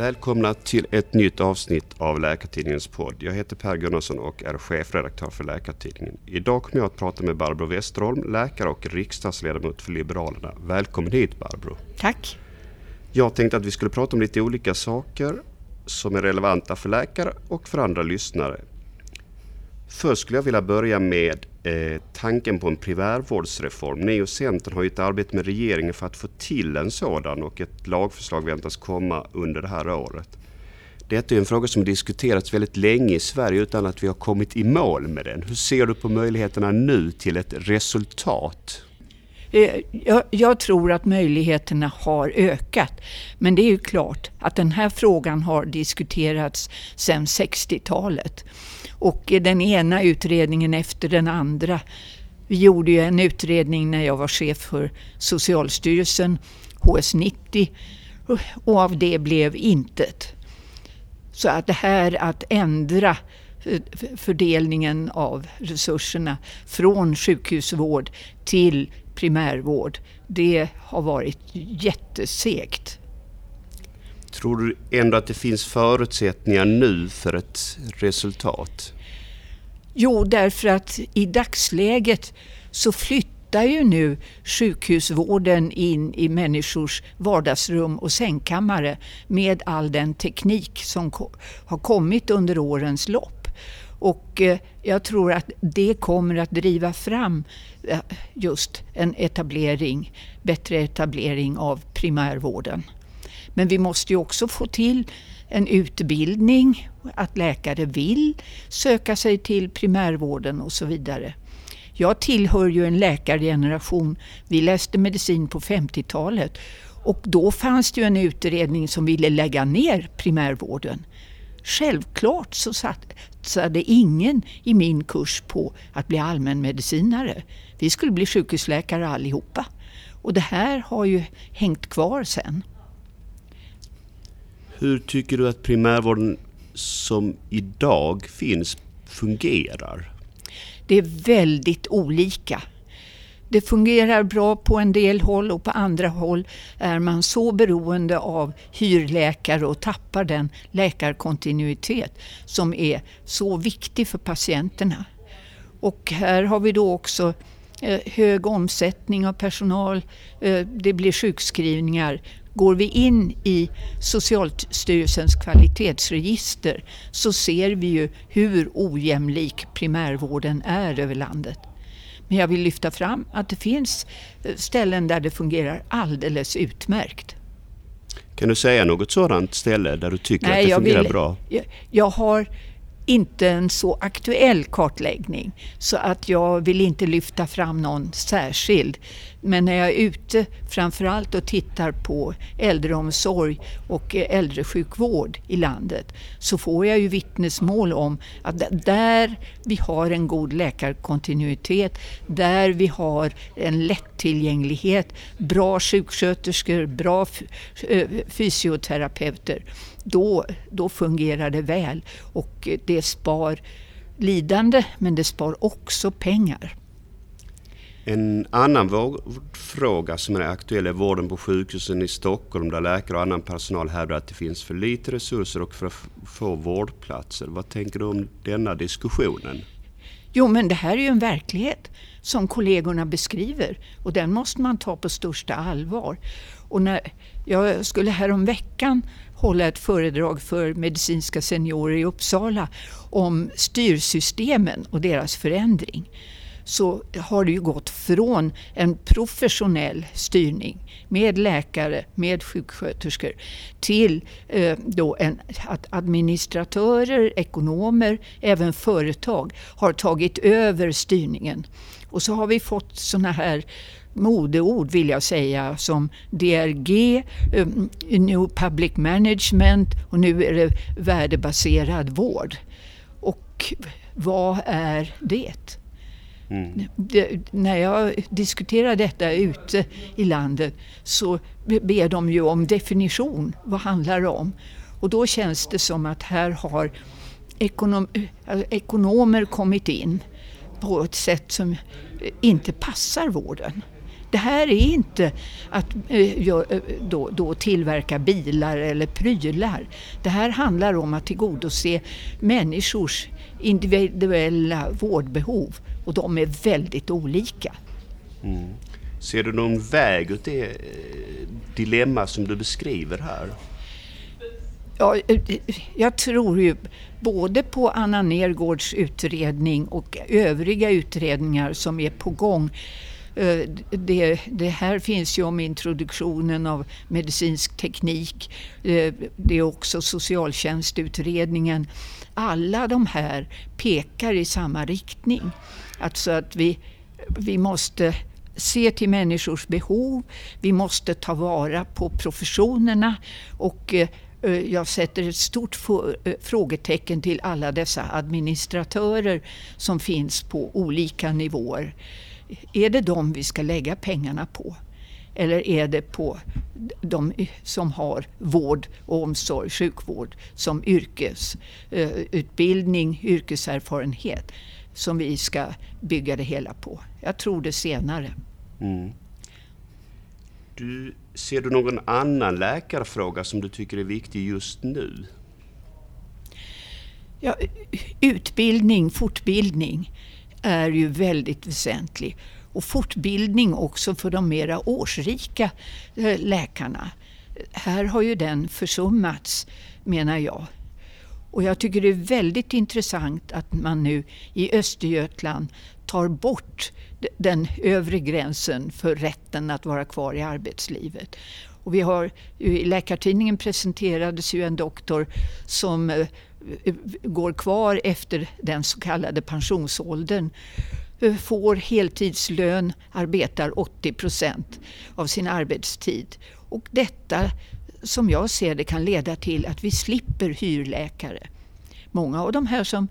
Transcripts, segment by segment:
Välkomna till ett nytt avsnitt av Läkartidningens podd. Jag heter Per Gunnarsson och är chefredaktör för Läkartidningen. Idag kommer jag att prata med Barbro Westerholm, läkare och riksdagsledamot för Liberalerna. Välkommen hit Barbro. Tack. Jag tänkte att vi skulle prata om lite olika saker som är relevanta för läkare och för andra lyssnare. Först skulle jag vilja börja med eh, tanken på en primärvårdsreform. Ni och Centern har ju ett arbete med regeringen för att få till en sådan och ett lagförslag väntas komma under det här året. Detta är en fråga som diskuterats väldigt länge i Sverige utan att vi har kommit i mål med den. Hur ser du på möjligheterna nu till ett resultat? Eh, jag, jag, tror att möjligheterna har ökat. Men det är ju klart att den här frågan har diskuterats sedan 60-talet. Och den ena utredningen efter den andra. Vi gjorde ju en utredning när jag var chef för Socialstyrelsen, HS90, och av det blev intet. Så att det här att ändra fördelningen av resurserna från sjukhusvård till primärvård, det har varit jättesegt. Tror du ändå att det finns förutsättningar nu för ett resultat? Jo, därför att i dagsläget så flyttar ju nu sjukhusvården in i människors vardagsrum och sängkammare med all den teknik som har kommit under årens lopp. Och eh, jag tror att det kommer att driva fram eh, just en etablering, bättre etablering av primärvården. Men vi måste ju också få till en utbildning, att läkare vill söka sig till primärvården och så vidare. Jag tillhör ju en läkargeneration. Vi läste medicin på 50-talet och då fanns det ju en utredning som ville lägga ner primärvården. Självklart så satsade ingen i min kurs på att bli allmänmedicinare. Vi skulle bli sjukhusläkare allihopa. Och det här har ju hängt kvar sen. Hur tycker du att primärvården som idag finns fungerar? Det är väldigt olika. Det fungerar bra på en del håll och på andra håll är man så beroende av hyrläkare och tappar den läkarkontinuitet som är så viktig för patienterna. Och här har vi då också eh, hög omsättning av personal, eh, det blir sjukskrivningar Går vi in i Socialstyrelsens kvalitetsregister så ser vi ju hur ojämlik primärvården är över landet. Men jag vill lyfta fram att det finns eh, ställen där det fungerar alldeles utmärkt. Kan du säga något sådant ställe där du tycker Nej, att det fungerar vill, bra? Jag, jag har inte en så aktuell kartläggning så att jag vill inte lyfta fram någon särskild. Men när jag är ute framförallt och tittar på äldreomsorg och eh, äldresjukvård i landet så får jag ju vittnesmål om att där vi har en god läkarkontinuitet, där vi har en lättillgänglighet, bra sjuksköterskor, bra eh, fysioterapeuter, då, då fungerar det väl och eh, det spar lidande men det spar också pengar. En annan vårdfråga som är aktuell är vården på sjukhusen i Stockholm där läkare och annan personal hävdar att det finns för lite resurser och för få vårdplatser. Vad tänker du om denna diskussionen? Jo men det här är ju en verklighet som kollegorna beskriver och den måste man ta på största allvar. Och när jag skulle häromveckan hålla ett föredrag för medicinska seniorer i Uppsala om styrsystemen och deras förändring så har det ju gått från en professionell styrning med läkare, med sjuksköterskor till eh, då en, att administratörer, ekonomer, även företag har tagit över styrningen. Och så har vi fått sådana här modeord vill jag säga som DRG, um, eh, New Public Management och nu är det värdebaserad vård. Och vad är det? Mm. Det, när jag diskuterar detta ute i landet så ber de ju om definition. Vad handlar det om? Och då känns det som att här har ekonom, alltså ekonomer kommit in på ett sätt som inte passar vården. Det här är inte att eh, då, då tillverka bilar eller prylar. Det här handlar om att tillgodose människors individuella vårdbehov och de är väldigt olika. Mm. Ser du någon väg ut det eh, dilemma som du beskriver här? Ja, eh, jag tror ju både på Anna Nergårds utredning och övriga utredningar som är på gång. Eh, det, det, här finns ju om introduktionen av medicinsk teknik. Eh, det är också socialtjänstutredningen. Alla de här pekar i samma riktning. Alltså att vi, vi måste se till människors behov. Vi måste ta vara på professionerna och eh, jag sätter ett stort frågetecken till alla dessa administratörer som finns på olika nivåer. Är det de vi ska lägga pengarna på? Eller är det på de som har vård och omsorg, sjukvård som yrkesutbildning, eh, yrkeserfarenhet som vi ska bygga det hela på? Jag tror det senare. Mm. Du, ser du någon annan läkarfråga som du tycker är viktig just nu? Ja, utbildning, fortbildning är ju väldigt väsentlig. Och fortbildning också för de mera årsrika eh, läkarna. Här har ju den försummats, menar jag. Och jag tycker det är väldigt intressant att man nu i Östergötland tar bort den övre gränsen för rätten att vara kvar i arbetslivet. Och vi har, I Läkartidningen presenterades ju en doktor som eh, går kvar efter den så kallade pensionsåldern eh, får heltidslön, arbetar 80 procent av sin arbetstid. Och detta, som jag ser det, kan leda till att vi slipper hyrläkare. Många av de här som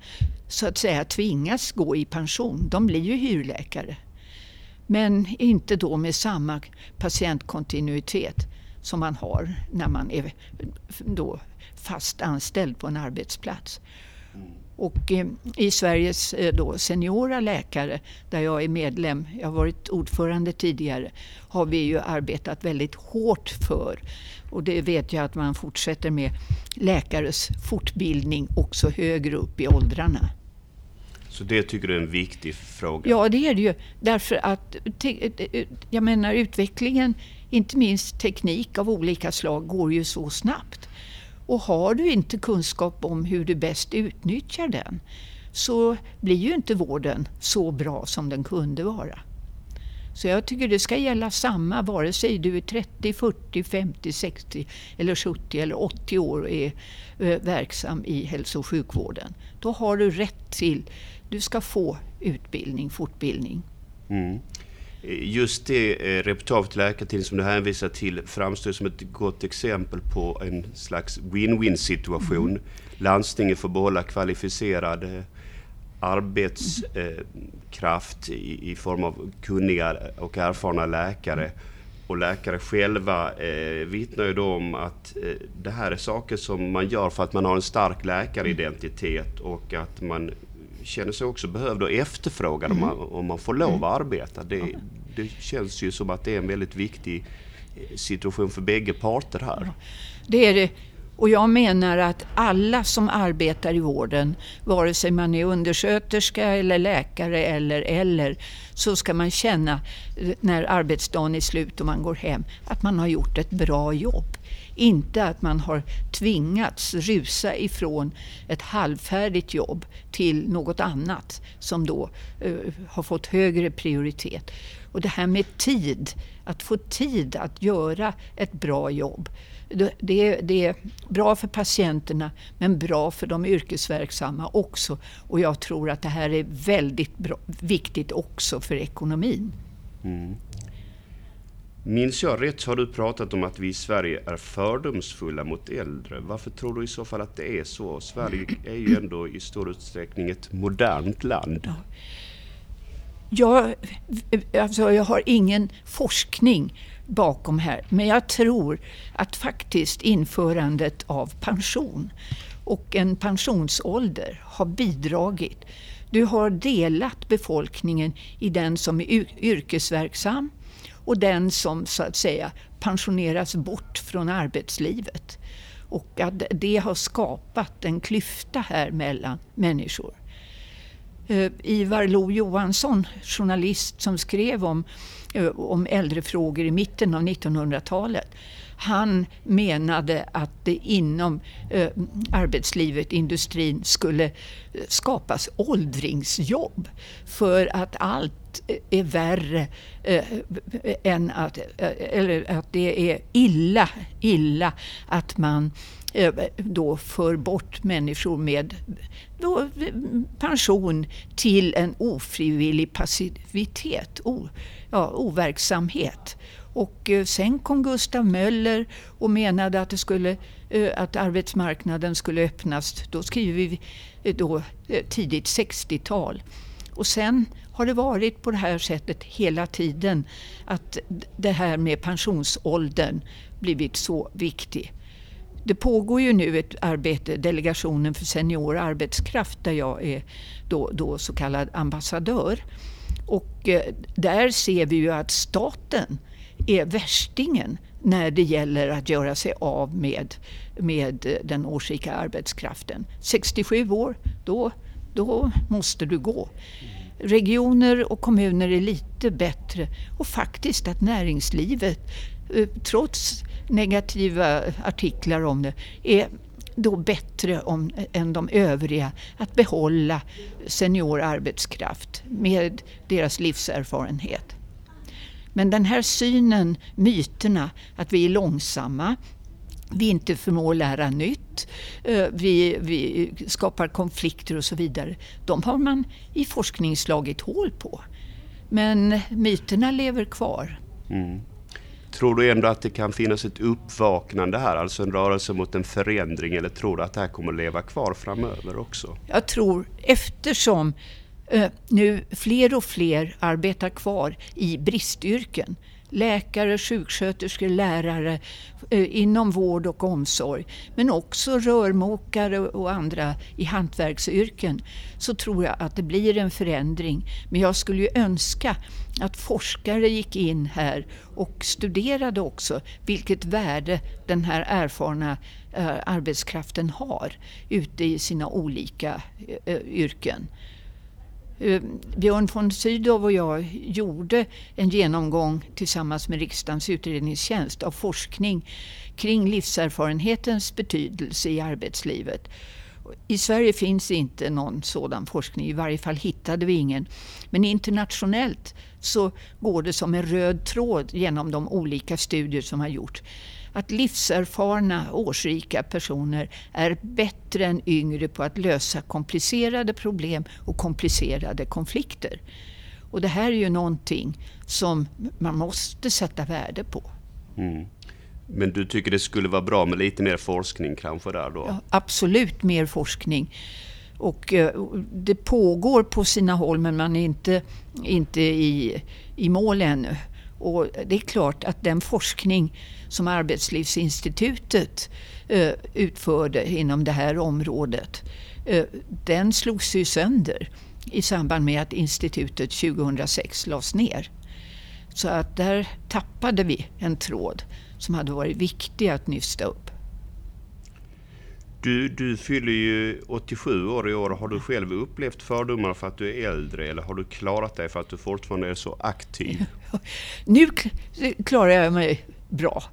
så att säga tvingas gå i pension, de blir ju hyrläkare. Men inte då med samma patientkontinuitet som man har när man är då fast anställd på en arbetsplats. Och eh, i Sveriges eh, då seniora läkare, där jag är medlem, jag har varit ordförande tidigare, har vi ju arbetat väldigt hårt för, och det vet jag att man fortsätter med, läkares fortbildning också högre upp i åldrarna. Så det tycker du är en viktig fråga? Ja, det är det ju. Därför att jag menar utvecklingen, inte minst teknik av olika slag, går ju så snabbt. Och har du inte kunskap om hur du bäst utnyttjar den så blir ju inte vården så bra som den kunde vara. Så jag tycker det ska gälla samma vare sig du är 30, 40, 50, 60 eller 70 eller 80 år och är eh, verksam i hälso och sjukvården. Då har du rätt till, du ska få utbildning, fortbildning. Mm. Just det eh, reportaget Läkartidningen som du hänvisar till framstår som ett gott exempel på en slags win-win situation. Mm. Landstinget får behålla kvalificerad eh, arbetskraft i, i, form av kunniga och erfarna läkare. Och läkare själva eh, vittnar ju då om att eh, det här är saker som man gör för att man har en stark läkaridentitet och att man känner sig också behövd och efterfrågad mm. om, man, om man får lov mm. att arbeta. Det, det känns ju som att det är en väldigt viktig eh, situation för bägge parter här. Det är det. Och jag menar att alla som arbetar i vården, vare sig man är undersköterska eller läkare eller eller, så ska man känna eh, när arbetsdagen är slut och man går hem att man har gjort ett bra jobb. Inte att man har tvingats rusa ifrån ett halvfärdigt jobb till något annat som då uh, har fått högre prioritet. Och det här med tid, att få tid att göra ett bra jobb. Det är, det är, bra för patienterna men bra för de yrkesverksamma också. Och jag tror att det här är väldigt bra, viktigt också för ekonomin. Mm. Minns jag rätt så har du pratat om att vi i Sverige är fördomsfulla mot äldre. Varför tror du i så fall att det är så? Sverige är ju ändå i stor utsträckning ett modernt land. Ja. Jag, alltså jag har ingen forskning bakom här. Men jag tror att faktiskt införandet av pension och en pensionsålder har bidragit. Du har delat befolkningen i den som är yrkesverksam och den som så att säga pensioneras bort från arbetslivet. Och att det har skapat en klyfta här mellan människor. Eh, Ivar Lo Johansson, journalist som skrev om, eh, om äldrefrågor i mitten av 1900-talet. Han menade att det inom eh, arbetslivet, industrin, skulle skapas åldringsjobb. För att allt är värre eh, än att, eh, eller att det är illa, illa att man eh, då för bort människor med då, pension till en ofrivillig passivitet, o, ja, overksamhet. Och sen kom Gustav Möller och menade att, det skulle, att arbetsmarknaden skulle öppnas. Då skriver vi då, tidigt 60-tal. Och sen har det varit på det här sättet hela tiden att det här med pensionsåldern blivit så viktig? Det pågår ju nu ett arbete, Delegationen för senior arbetskraft, där jag är då, då så kallad ambassadör. Och eh, där ser vi ju att staten är värstingen när det gäller att göra sig av med, med eh, den årsrika arbetskraften. 67 år, då, då måste du gå. Regioner och kommuner är lite bättre och faktiskt att näringslivet eh, trots negativa artiklar om det är då bättre om, än de övriga att behålla senior arbetskraft med deras livserfarenhet. Men den här synen, myterna, att vi är långsamma, vi inte förmår lära nytt, eh, vi, vi, skapar konflikter och så vidare. De har man i forskning slagit hål på. Men myterna lever kvar. Mm. Tror du ändå att det kan finnas ett uppvaknande här, alltså en rörelse mot en förändring, eller tror du att det här kommer att leva kvar framöver också? Jag tror, eftersom eh, nu fler och fler arbetar kvar i bristyrken, läkare, sjuksköterskor, lärare eh, inom vård och omsorg, men också rörmokare och andra i hantverksyrken, så tror jag att det blir en förändring. Men jag skulle ju önska att forskare gick in här och studerade också vilket värde den här erfarna eh, arbetskraften har ute i sina olika eh, yrken. Eh, Björn von Sydow och jag gjorde en genomgång tillsammans med riksdagens utredningstjänst av forskning kring livserfarenhetens betydelse i arbetslivet. I Sverige finns inte någon sådan forskning, i varje fall hittade vi ingen. Men internationellt så går det som en röd tråd genom de olika studier som har gjorts att livserfarna, årsrika personer är bättre än yngre på att lösa komplicerade problem och komplicerade konflikter. Och det här är ju någonting som man måste sätta värde på. Mm. Men du tycker det skulle vara bra med lite mer forskning kanske där då? Ja, absolut mer forskning. Och eh, det pågår på sina håll men man är inte, inte i, i mål ännu. Och det är klart att den forskning som Arbetslivsinstitutet eh, utförde inom det här området, eh, den slogs ju sönder i samband med att institutet 2006 lades ner. Så att där tappade vi en tråd som hade varit viktig att nysta upp. Du, du fyller ju 87 år i år. Har du själv upplevt fördomar för att du är äldre eller har du klarat dig för att du fortfarande är så aktiv? nu klarar jag mig bra.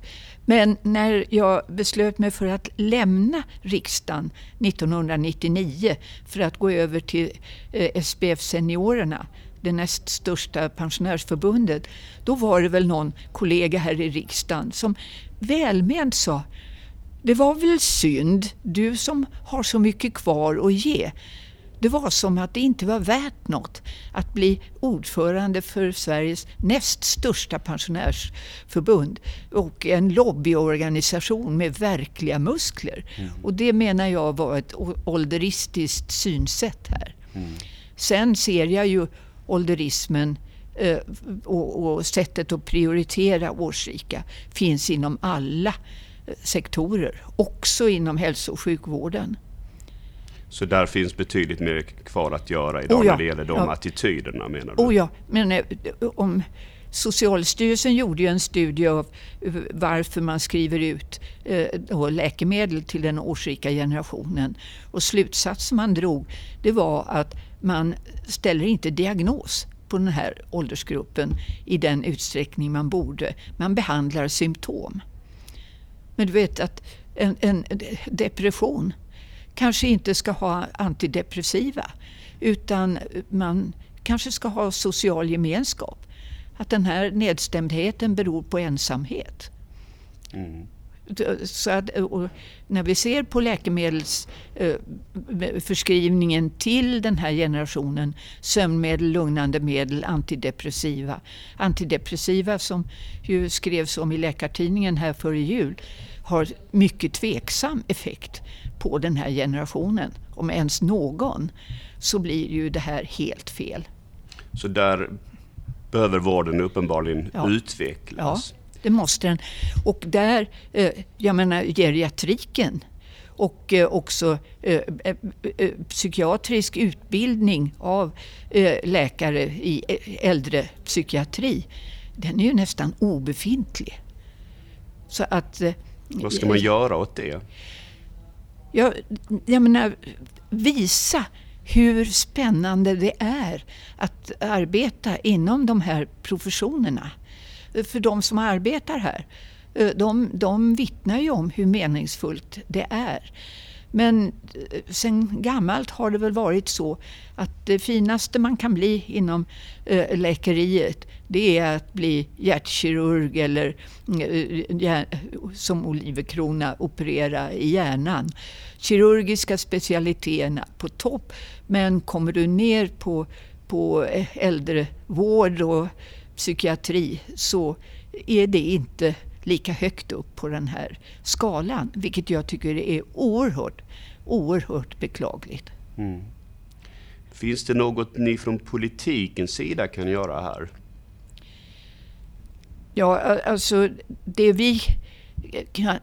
Men när jag beslöt mig för att lämna riksdagen 1999 för att gå över till eh, SPF Seniorerna, det näst största pensionärsförbundet, då var det väl någon kollega här i riksdagen som välment sa det var väl synd, du som har så mycket kvar att ge. Det var som att det inte var värt något att bli ordförande för Sveriges näst största pensionärsförbund och en lobbyorganisation med verkliga muskler. Mm. Och det menar jag var ett ålderistiskt synsätt här. Mm. Sen ser jag ju ålderismen eh, och, och sättet att prioritera årsrika finns inom alla sektorer, också inom hälso och sjukvården. Så där finns betydligt mer kvar att göra idag oh ja, när det gäller de ja. attityderna menar du? Oh ja, men eh, om Socialstyrelsen gjorde ju en studie av varför man skriver ut eh, läkemedel till den årsrika generationen. Och slutsatsen man drog det var att man ställer inte diagnos på den här åldersgruppen i den utsträckning man borde. Man behandlar symptom. Men du vet att en, en depression kanske inte ska ha antidepressiva utan man kanske ska ha social gemenskap. Att den här nedstämdheten beror på ensamhet. Mm. Så att, när vi ser på läkemedelsförskrivningen eh, till den här generationen, sömnmedel, lugnande medel, antidepressiva. Antidepressiva som ju skrevs om i Läkartidningen här före jul har mycket tveksam effekt på den här generationen, om ens någon, så blir ju det här helt fel. Så där behöver vården uppenbarligen ja. utvecklas? Ja, det måste den. Och där, eh, jag menar geriatriken och eh, också eh, psykiatrisk utbildning av läkare i äldrepsykiatri, den är ju nästan obefintlig. Så att, Vad ska man göra åt det? Jag, jag menar, visa hur spännande det är att arbeta inom de här professionerna. För de som arbetar här, eh, de, de vittnar ju om hur meningsfullt det är. Men eh, sen gammalt har det väl varit så att det finaste man kan bli inom eh, läkeriet det är att bli hjärtkirurg eller som Oliverkrona operera i hjärnan. Kirurgiska specialiteterna på topp. Men kommer du ner på, på äldrevård och psykiatri så är det inte lika högt upp på den här skalan. Vilket jag tycker är oerhört, oerhört beklagligt. Mm. Finns det något ni från politikens sida kan göra här? Ja, alltså det vi kan,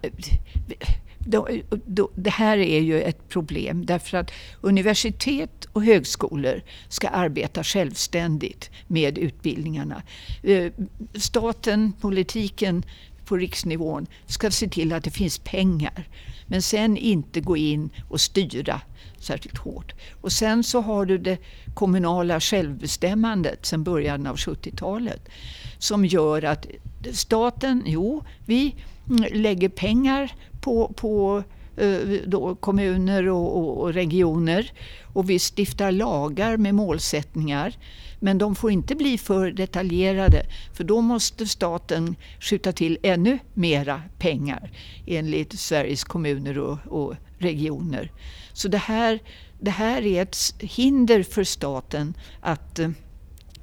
då, då, det här är ju ett problem därför att universitet och högskolor ska arbeta självständigt med utbildningarna. Eh, staten, politiken på riksnivån ska se till att det finns pengar men sen inte gå in och styra särskilt hårt. Och sen så har du det kommunala självbestämmandet sedan början av 70-talet som gör att staten, jo, vi mm, lägger pengar på, på eh, då kommuner och, och, och, regioner och vi stiftar lagar med målsättningar. Men de får inte bli för detaljerade för då måste staten skjuta till ännu mera pengar enligt Sveriges kommuner och, och regioner. Så det här, det här är ett hinder för staten att eh,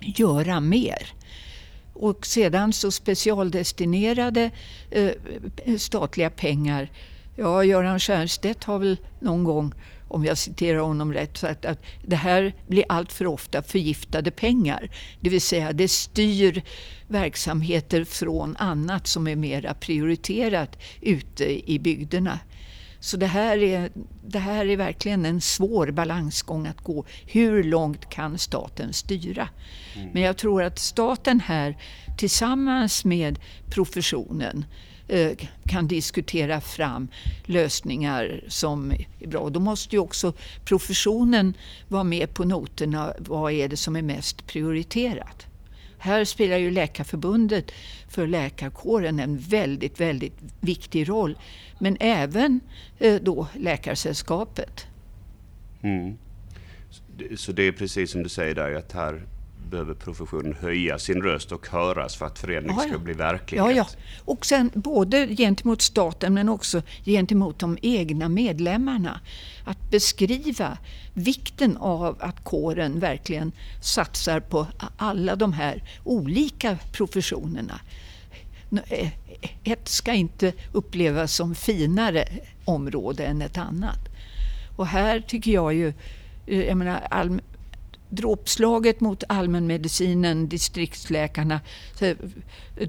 göra mer. Och sedan så specialdestinerade eh, statliga pengar. Ja, Göran Stiernstedt har väl någon gång, om jag citerar honom rätt, sagt att det här blir allt för ofta förgiftade pengar. Det vill säga det styr verksamheter från annat som är mera prioriterat ute i bygderna. Så det här, är, det här är verkligen en svår balansgång att gå. Hur långt kan staten styra? Mm. Men jag tror att staten här tillsammans med professionen eh, kan diskutera fram lösningar som är bra. Då måste ju också professionen vara med på noterna. Vad är det som är mest prioriterat? Här spelar ju Läkarförbundet för läkarkåren en väldigt, väldigt viktig roll. Men även eh, då Läkarsällskapet. Mm. Så det är precis som du säger där, att här behöver professionen höja sin röst och höras för att förändring ja, ja. ska bli verklighet. Ja, ja. Och sen både gentemot staten men också gentemot de egna medlemmarna. Att beskriva vikten av att kåren verkligen satsar på alla de här olika professionerna. Ett ska inte upplevas som finare område än ett annat. Och här tycker jag ju, jag menar, all, dråpslaget mot allmänmedicinen, distriktsläkarna,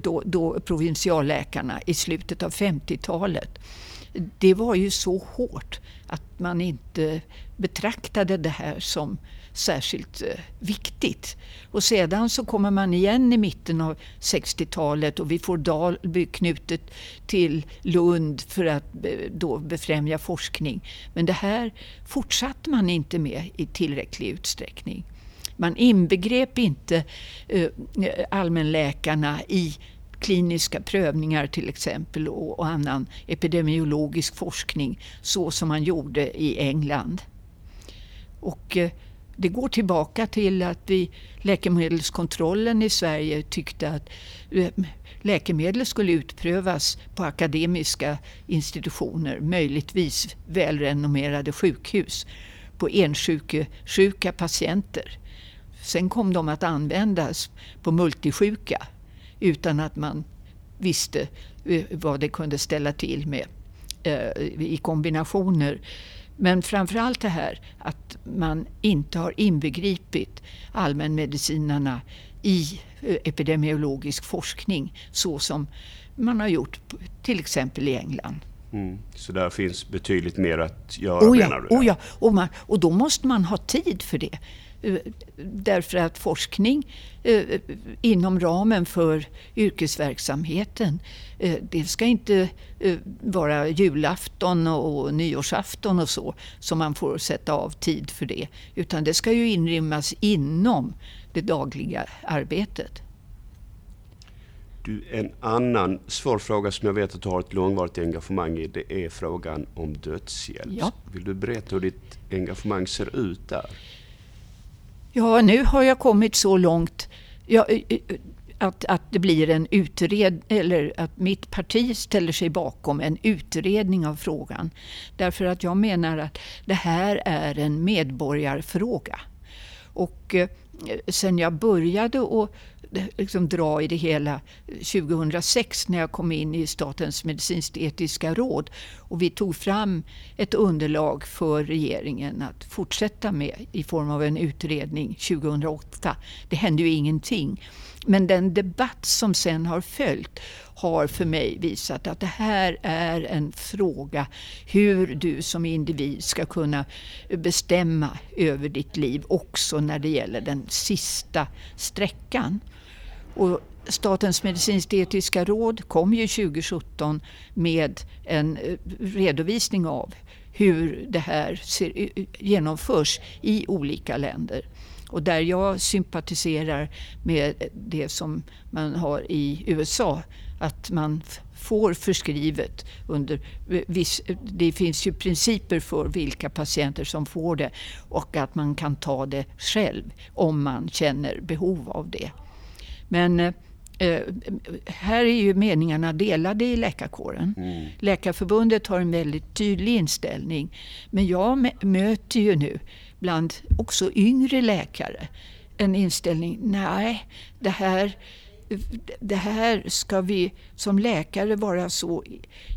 då, då provinsialläkarna i slutet av 50-talet. det var ju så hårt att man inte betraktade det här som särskilt eh, viktigt. Och sedan så kommer man igen i mitten av 60-talet och vi får Dalby knutet till Lund för att eh, då befrämja forskning. Men det här fortsatte man inte med i tillräcklig utsträckning. Man inbegrep inte eh, allmänläkarna i kliniska prövningar till exempel och annan epidemiologisk forskning så som man gjorde i England. Och eh, det går tillbaka till att vi, läkemedelskontrollen i Sverige tyckte att eh, läkemedel skulle utprövas på akademiska institutioner, möjligtvis välrenommerade sjukhus, på ensjuka patienter. Sen kom de att användas på multisjuka utan att man visste eh, vad det kunde ställa till med eh, i kombinationer. Men framförallt det här att man inte har inbegripit allmänmedicinarna i eh, epidemiologisk forskning så som man har gjort till exempel i England. Mm. Så där finns betydligt mer att göra oh ja, menar du? Oh ja, och, man, och då måste man ha tid för det. Eh, därför att forskning eh, inom ramen för yrkesverksamheten, eh, det ska inte vara julafton och nyårsafton och så, som man får sätta av tid för det. Utan det ska ju inrymmas inom det dagliga arbetet. Du, en annan svår fråga som jag vet att du har ett långvarigt engagemang i, det är frågan om dödshjälp. Ja. Vill du berätta hur ditt engagemang ser ut där? Ja, nu har jag kommit så långt ja, eh, eh, att, att det blir en utred eller att mitt parti ställer sig bakom en utredning av frågan. Därför att jag menar att det här är en medborgarfråga. Och eh, sen jag började att liksom dra i det hela eh, 2006 när jag kom in i Statens medicinskt-etiska råd och vi tog fram ett underlag för regeringen att fortsätta med i form av en utredning 2008. Det hände ju ingenting. Men den debatt som sen har följt har för mig visat att det här är en fråga hur du som individ ska kunna bestämma över ditt liv också när det gäller den sista sträckan. Och Statens medicinsk-etiska råd kom ju 2017 med en eh, redovisning av hur det här ser, eh, eh, genomförs i olika länder. Och där jag sympatiserar med det som man har i USA, att man får förskrivet under viss, det finns ju principer för vilka patienter som får det och att man kan ta det själv om man känner behov av det. Men eh, här är ju meningarna delade i läkarkåren. Mm. Läkarförbundet har en väldigt tydlig inställning. Men jag möter ju nu bland också yngre läkare en inställning, nej, det här, det här ska vi som läkare vara så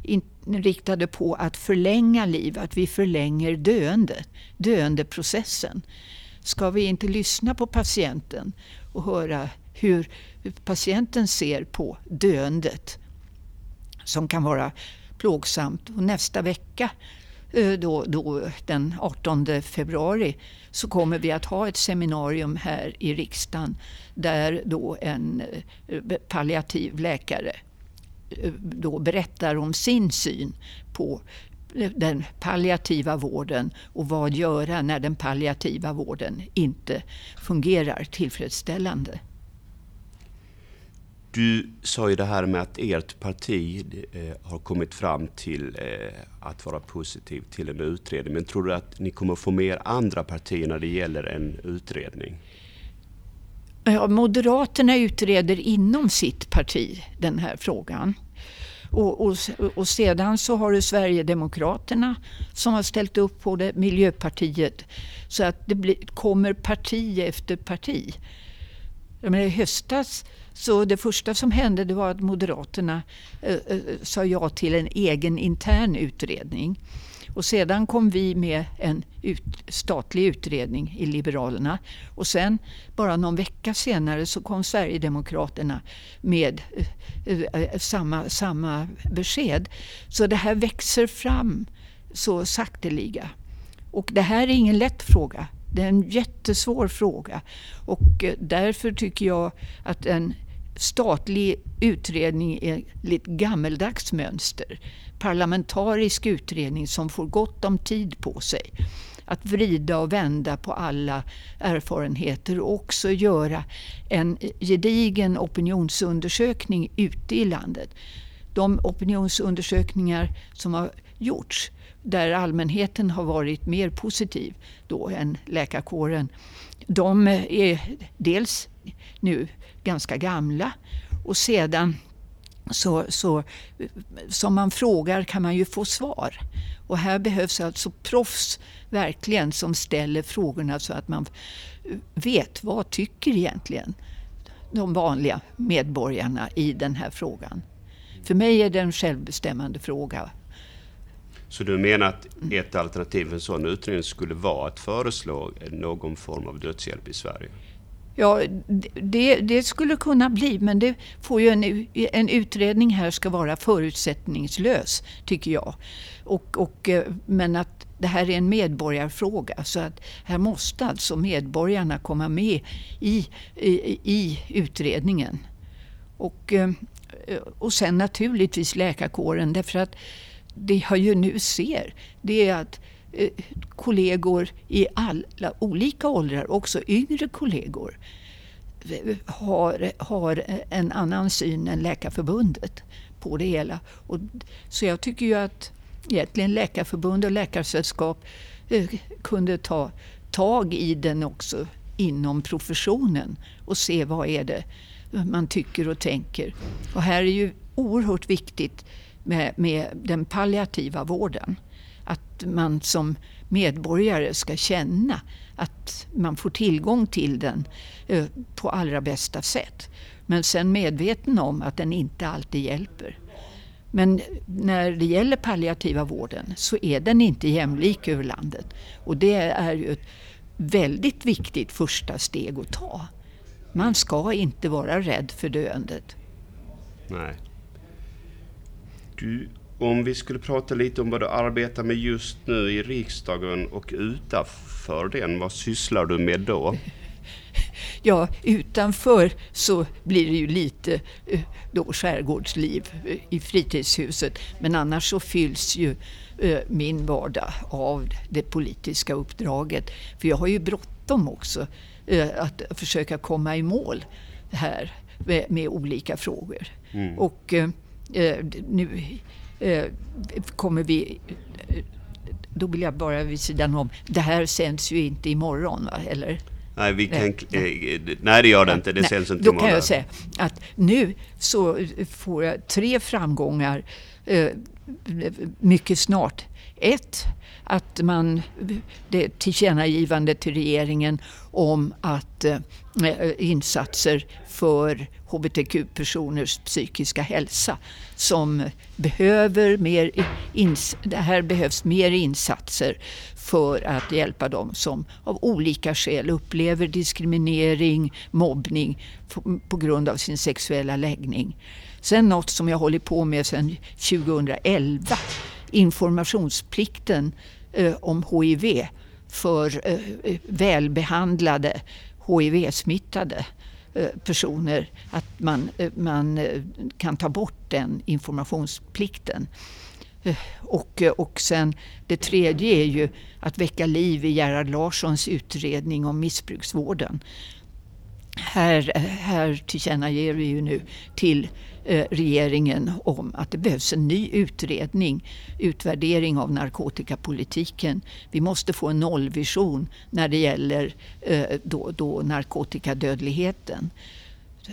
inriktade på att förlänga liv, att vi förlänger döende, döendeprocessen. Ska vi inte lyssna på patienten och höra hur patienten ser på döendet som kan vara plågsamt. Och nästa vecka, eh, då, då, den 18 februari, så kommer vi att ha ett seminarium här i riksdagen där då en eh, palliativ läkare eh, då berättar om sin syn på den palliativa vården och vad göra när den palliativa vården inte fungerar tillfredsställande. Du sa ju det här med att ert parti eh, har kommit fram till eh, att vara positiv till en utredning. Men tror du att ni kommer få med andra partier när det gäller en utredning? Ja, Moderaterna utreder inom sitt parti den här frågan. Och, och, och, sedan så har du Sverigedemokraterna som har ställt upp på det, Miljöpartiet. Så att det blir, kommer parti efter parti. Men I höstas så det första som hände det var att Moderaterna eh, eh, sa ja till en egen intern utredning. Och sedan kom vi med en ut, statlig utredning i Liberalerna. Och sen bara någon vecka senare så kom Sverigedemokraterna med eh, eh, samma, samma besked. Så det här växer fram så sakteliga. Och det här är ingen lätt fråga. Det är en jättesvår fråga och eh, därför tycker jag att en statlig utredning enligt gammeldags mönster. Parlamentarisk utredning som får gott om tid på sig att vrida och vända på alla erfarenheter och också göra en gedigen opinionsundersökning ute i landet. De opinionsundersökningar som har gjorts där allmänheten har varit mer positiv då än läkarkåren. De är dels nu ganska gamla och sedan så, så som man frågar kan man ju få svar. Och här behövs alltså proffs verkligen som ställer frågorna så att man vet vad tycker egentligen de vanliga medborgarna i den här frågan. För mig är det en självbestämmande fråga så du menar att ett alternativ för en sån utredning skulle vara att föreslå någon form av dödshjälp i Sverige? Ja, det, det, skulle kunna bli, men det får ju en, en utredning här ska vara förutsättningslös, tycker jag. Och, och, eh, men att det här är en medborgarfråga, så att här måste alltså medborgarna komma med i, i, i utredningen. Och, eh, och sen naturligtvis läkarkåren, därför att det jag ju nu ser det är att eh, kollegor i alla olika åldrar, också yngre kollegor, har, har en annan syn än Läkarförbundet på det hela. Och, så jag tycker ju att egentligen Läkarförbund och Läkarsällskap eh, kunde ta tag i den också inom professionen och se vad är det man tycker och tänker. Och här är ju oerhört viktigt med, med den palliativa vården. Att man som medborgare ska känna att man får tillgång till den eh, på allra bästa sätt. Men sen medveten om att den inte alltid hjälper. Men när det gäller palliativa vården så är den inte jämlik över landet. Och det är ju ett väldigt viktigt första steg att ta. Man ska inte vara rädd för döendet. Nej. Du, om vi skulle prata lite om vad du arbetar med just nu i riksdagen och utanför den, vad sysslar du med då? Ja, utanför så blir det ju lite eh, då skärgårdsliv eh, i fritidshuset. Men annars så fylls ju eh, min vardag av det politiska uppdraget. För jag har ju bråttom också att försöka komma i mål här med, olika frågor. Mm. Och nu eh, kommer vi... Då vill jag bara vid sidan om, det här sänds ju inte imorgon, va? eller? Nej, vi kan, eh, nej, det gör det inte. Det nej, sänds inte Då imorgon. kan jag säga att nu så får jag tre framgångar eh, mycket snart. Ett, att man, det tillkännagivande till regeringen om att eh, insatser för hbtq-personers psykiska hälsa som behöver mer, ins, det här behövs mer insatser för att hjälpa dem som av olika skäl upplever diskriminering, mobbning på grund av sin sexuella läggning. Sen något som jag håller på med sedan 2011, informationsplikten eh, om HIV för eh, eh välbehandlade HIV-smittade eh, personer att man, eh, man kan ta bort den informationsplikten. Och, och sen det tredje är ju att väcka liv i Gerhard Larssons utredning om missbruksvården. Här, här tillkännager vi ju nu till Eh, regeringen om att det behövs en ny utredning, utvärdering av narkotikapolitiken. Vi måste få en nollvision när det gäller eh, då, då narkotikadödligheten.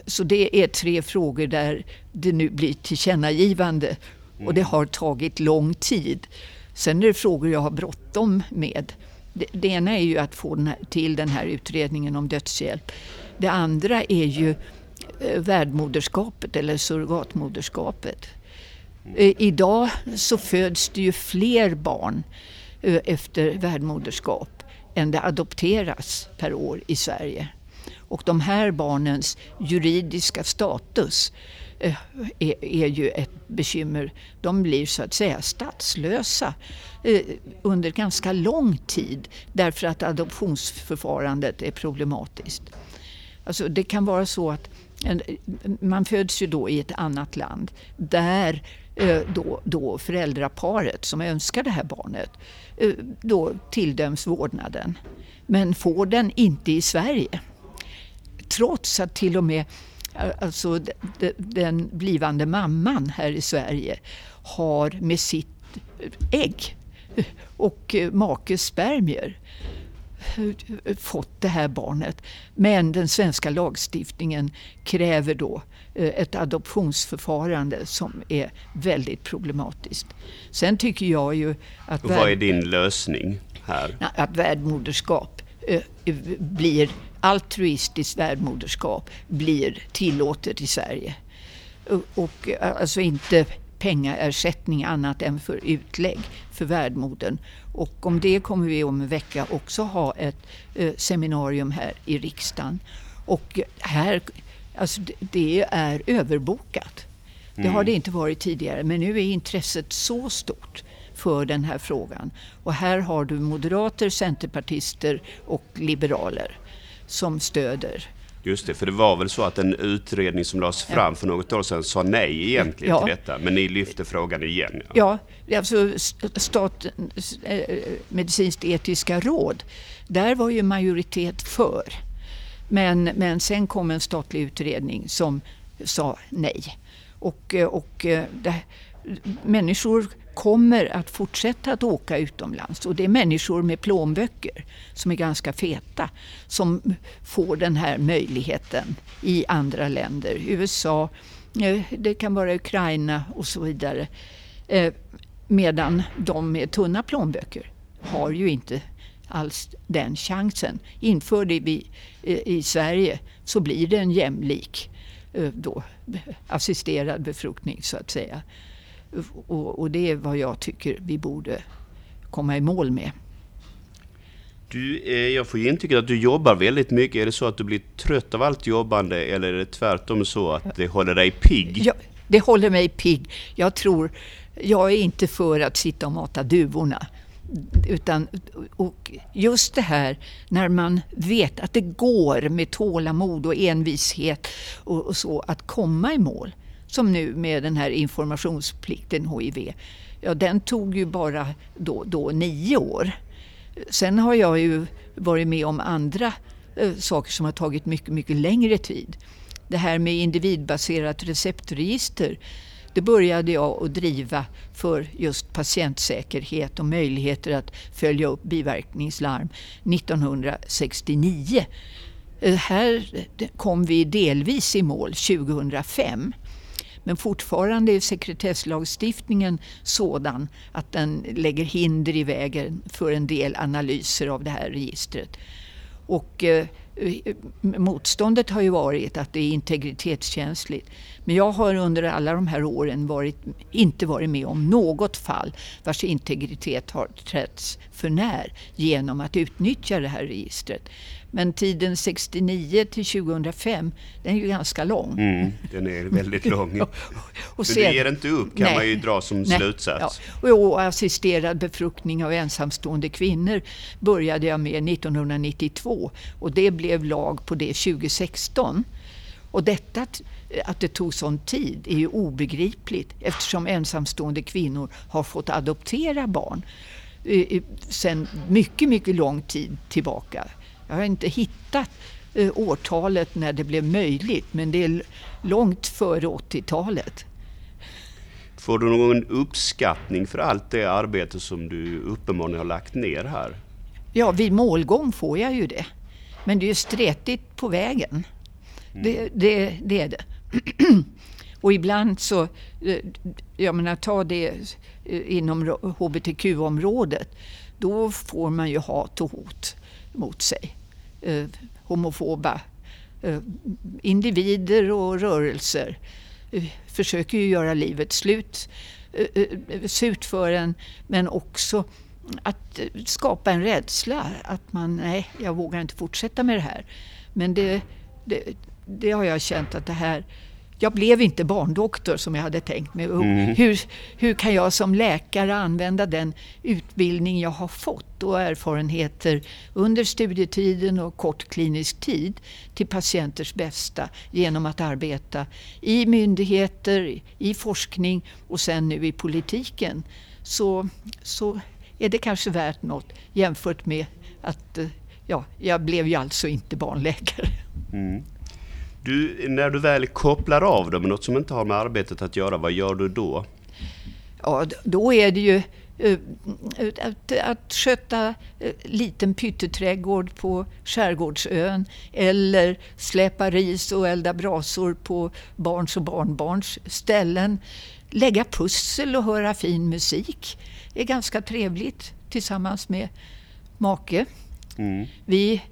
Så det är tre frågor där det nu blir tillkännagivande och det har tagit lång tid. Sen är det frågor jag har bråttom med. Det, det ena är ju att få den här, till den här utredningen om dödshjälp. Det andra är ju eh, värdmoderskapet eller surrogatmoderskapet. Eh, idag så föds det ju fler barn eh, efter värdmoderskap än det adopteras per år i Sverige. Och de här barnens juridiska status är, är, ju ett bekymmer. De blir så att säga statslösa under ganska lång tid därför att adoptionsförfarandet är problematiskt. Alltså det kan vara så att man föds ju då i ett annat land där eh, då, då föräldraparet som önskar det här barnet eh, då tilldöms vårdnaden men får den inte i Sverige. Trots att till och med eh, alltså, den blivande mamman här i Sverige har med sitt eh, ägg och makes spermier fått det här barnet. Men den svenska lagstiftningen kräver då eh, ett adoptionsförfarande som är väldigt problematiskt. Sen tycker jag ju att... vad är din lösning här? Att värdmoderskap eh, blir altruistiskt värdmoderskap blir tillåtet i Sverige. Och alltså inte pengaersättning annat än för utlägg för värdmodern. Och om det kommer vi om en vecka också ha ett eh, seminarium här i riksdagen. Och här, alltså det, det är överbokat. Det har mm. det inte varit tidigare men nu är intresset så stort för den här frågan. Och här har du moderater, centerpartister och liberaler som stöder. Just det, för det var väl så att en utredning som lades fram för något år sedan sa nej egentligen ja. till detta, men ni lyfte frågan igen. Ja, ja alltså Statens eh, medicinskt etiska råd, där var ju majoritet för. Men, men sen kom en statlig utredning som sa nej. Och, eh, och eh, det, människor kommer att fortsätta att åka utomlands och det är människor med plånböcker som är ganska feta som får den här möjligheten i andra länder. USA, eh, det kan vara Ukraina och så vidare. Eh, medan de med tunna plånböcker har ju inte alls den chansen. Inför det vi eh, i Sverige så blir det en jämlik då, assisterad befruktning så att säga. Och, och, det är vad jag tycker vi borde komma i mål med. Du, eh, jag får intrycket att du jobbar väldigt mycket. Är det så att du blir trött av allt jobbande eller är det tvärtom så att det håller dig pigg? Ja, det håller mig pigg. Jag tror, jag är inte för att sitta och mata duvorna. Utan, och just det här när man vet att det går med tålamod och envishet och, och så att komma i mål som nu med den här informationsplikten HIV. Ja, den tog ju bara då, då nio år. Sen har jag ju varit med om andra eh, saker som har tagit mycket, mycket längre tid. Det här med individbaserat receptregister det började jag att driva för just patientsäkerhet och möjligheter att följa upp biverkningslarm 1969. Eh, här kom vi delvis i mål 2005. Men fortfarande är sekretesslagstiftningen sådan att den lägger hinder i vägen för en del analyser av det här registret. Och eh, eh, motståndet har ju varit att det är integritetskänsligt. Men jag har under alla de här åren varit, inte varit med om något fall vars integritet har trätts för när genom att utnyttja det här registret. Men tiden 69 till 2005, den är ju ganska lång. Mm, den är väldigt lång. och sen, du ger inte upp kan nej, man ju dra som nej, slutsats. Ja. Och assisterad befruktning av ensamstående kvinnor började jag med 1992 och det blev lag på det 2016. Och detta att det tog sån tid är ju obegripligt eftersom ensamstående kvinnor har fått adoptera barn sedan mycket, mycket lång tid tillbaka. Jag har inte hittat eh, årtalet när det blev möjligt men det är långt före 80-talet. Får du någon uppskattning för allt det arbete som du uppenbarligen har lagt ner här? Ja, vid målgång får jag ju det. Men det är ju stretigt på vägen. Mm. Det, det, det, är det. Och ibland så, eh, jag menar ta det eh, inom hbtq-området, då får man ju hat och hot mot sig. Eh, homofoba eh, individer och rörelser eh, försöker ju göra livet slut, eh, eh, surt för en men också att skapa en rädsla att man, nej, jag vågar inte fortsätta med det här. Men det, det, det har jag känt att det här jag blev inte barndoktor som jag hade tänkt mig. Mm. Hur, hur kan jag som läkare använda den utbildning jag har fått och erfarenheter under studietiden och kort klinisk tid till patienters bästa genom att arbeta i myndigheter, i forskning och sen nu i politiken. Så, så är det kanske värt något jämfört med att ja, jag blev ju alltså inte barnläkare. Mm. Du, när du väl kopplar av dem något som inte har med arbetet att göra, vad gör du då? Ja, då är det ju uh, att, att sköta uh, liten pytteträdgård på skärgårdsön eller släpa ris och elda brasor på barns och barnbarns ställen. Lägga pussel och höra fin musik är ganska trevligt tillsammans med make. Mm. Vi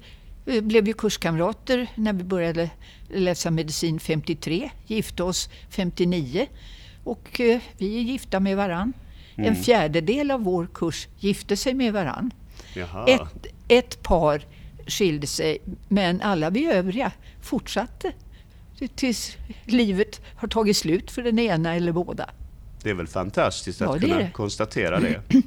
blev ju kurskamrater när vi började läsa medicin 53, gifte oss 59 och eh, vi är gifta med varann. Mm. En fjärdedel av vår kurs gifte sig med varann. Ett, ett par skilde sig men alla vi övriga fortsatte tills livet har tagit slut för den ena eller båda. Det är väl fantastiskt att ja, kunna konstatera det.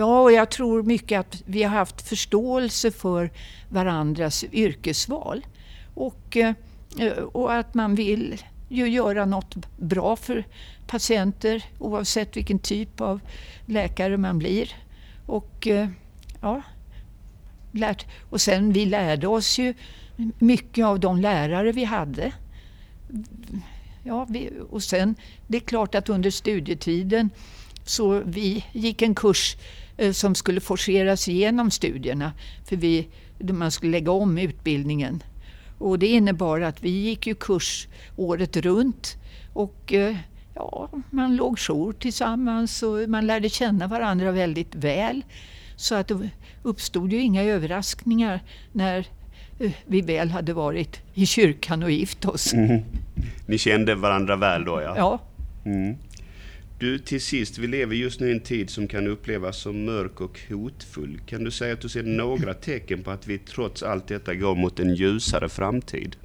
Ja, och jag tror mycket att vi har haft förståelse för varandras yrkesval. Och, eh, eh, och att man vill ju göra något bra för patienter oavsett vilken typ av läkare man blir. Och, eh, ja, lärt. och sen vi lärde oss ju mycket av de lärare vi hade. Ja, vi, och sen, det är klart att under studietiden så vi gick en kurs som skulle forceras igenom studierna. För vi, man skulle lägga om utbildningen. Och det innebar att vi gick ju kurs året runt. Och eh, ja, man låg jour tillsammans och man lärde känna varandra väldigt väl. Så att det uppstod ju inga överraskningar när eh, vi väl hade varit i kyrkan och gift oss. Mm. Ni kände varandra väl då ja? Ja. Mm. Du, till sist, vi lever just nu i en tid som kan upplevas som mörk och hotfull. Kan du säga att du ser några tecken på att vi trots allt detta går mot en ljusare framtid?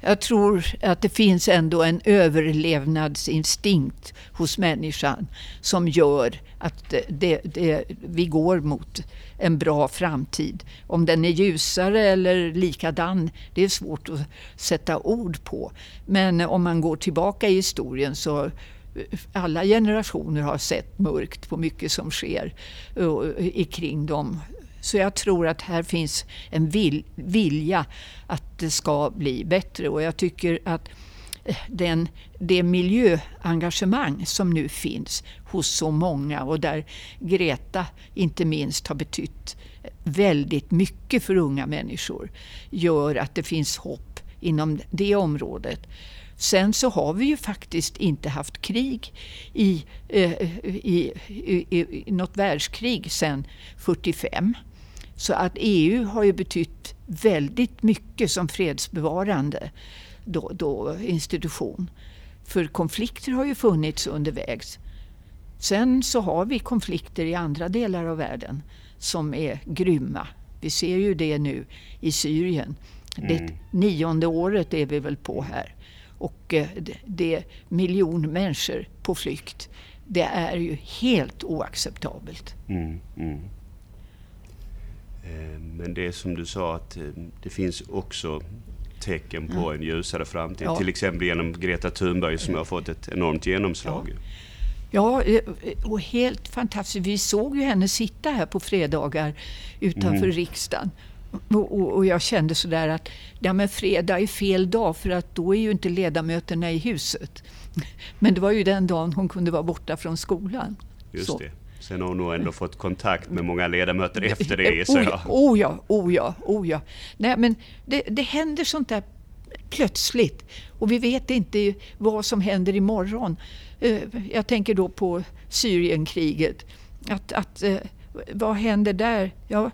Jag tror att det finns ändå en överlevnadsinstinkt hos människan som gör att det, det, vi går mot en bra framtid. Om den är ljusare eller likadan, det är svårt att sätta ord på. Men om man går tillbaka i historien så alla generationer har sett mörkt på mycket som sker kring dem. Så jag tror att här finns en vil, vilja att det ska bli bättre och jag tycker att eh, den, det miljöengagemang som nu finns hos så många och där Greta inte minst har betytt väldigt mycket för unga människor gör att det finns hopp inom det området. Sen så har vi ju faktiskt inte haft krig i, eh, i, i, i något världskrig sedan 45. Så att EU har ju betytt väldigt mycket som fredsbevarande då, då institution. För konflikter har ju funnits undervägs. Sen så har vi konflikter i andra delar av världen som är grymma. Vi ser ju det nu i Syrien. Mm. Det nionde året är vi väl på här och eh, det är miljon människor på flykt. Det är ju helt oacceptabelt. Mm, mm. Eh, men det är som du sa att eh, det finns också tecken på en ljusare framtid. Ja. Till exempel genom Greta Thunberg som har fått ett enormt genomslag. Ja. ja, och helt fantastiskt. Vi såg ju henne sitta här på fredagar utanför mm. riksdagen och, och, jag kände sådär att ja, men fredag är fel dag för att då är ju inte ledamöterna i huset. Men det var ju den dagen hon kunde vara borta från skolan. Just Så. det. Sen har hon nog ändå fått kontakt med många ledamöter efter det gissar jag. Oh ja, oh ja, oh ja. Nej, men det, det händer sånt där plötsligt och vi vet inte vad som händer imorgon. Eh, jag tänker då på Syrienkriget. Att, att, eh, vad händer där? Ja,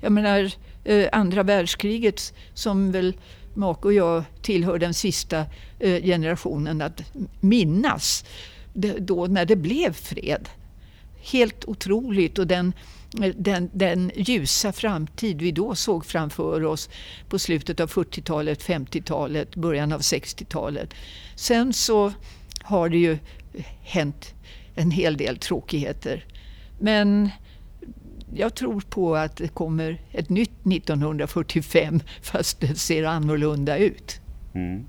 jag menar, eh, andra världskriget som väl make och jag tillhör den sista eh, generationen att minnas då när det blev fred. Helt otroligt och den, eh, den, den ljusa framtid vi då såg framför oss på slutet av 40-talet, 50-talet, början av 60-talet. Sen så har det ju hänt en hel del tråkigheter. Men jag tror på att det kommer ett nytt 1945 fast det ser annorlunda ut. Mm.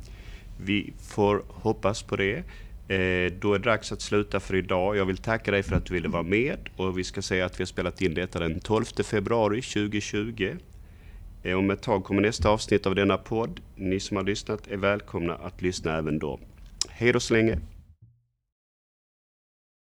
Vi får hoppas på det. Eh, då är det dags att sluta för idag. Jag vill tacka dig för att du ville vara med och vi ska säga att vi har spelat in detta den 12 februari 2020. Eh, om ett tag kommer nästa avsnitt av denna podd. Ni som har lyssnat är välkomna att lyssna även då. Hej då så länge!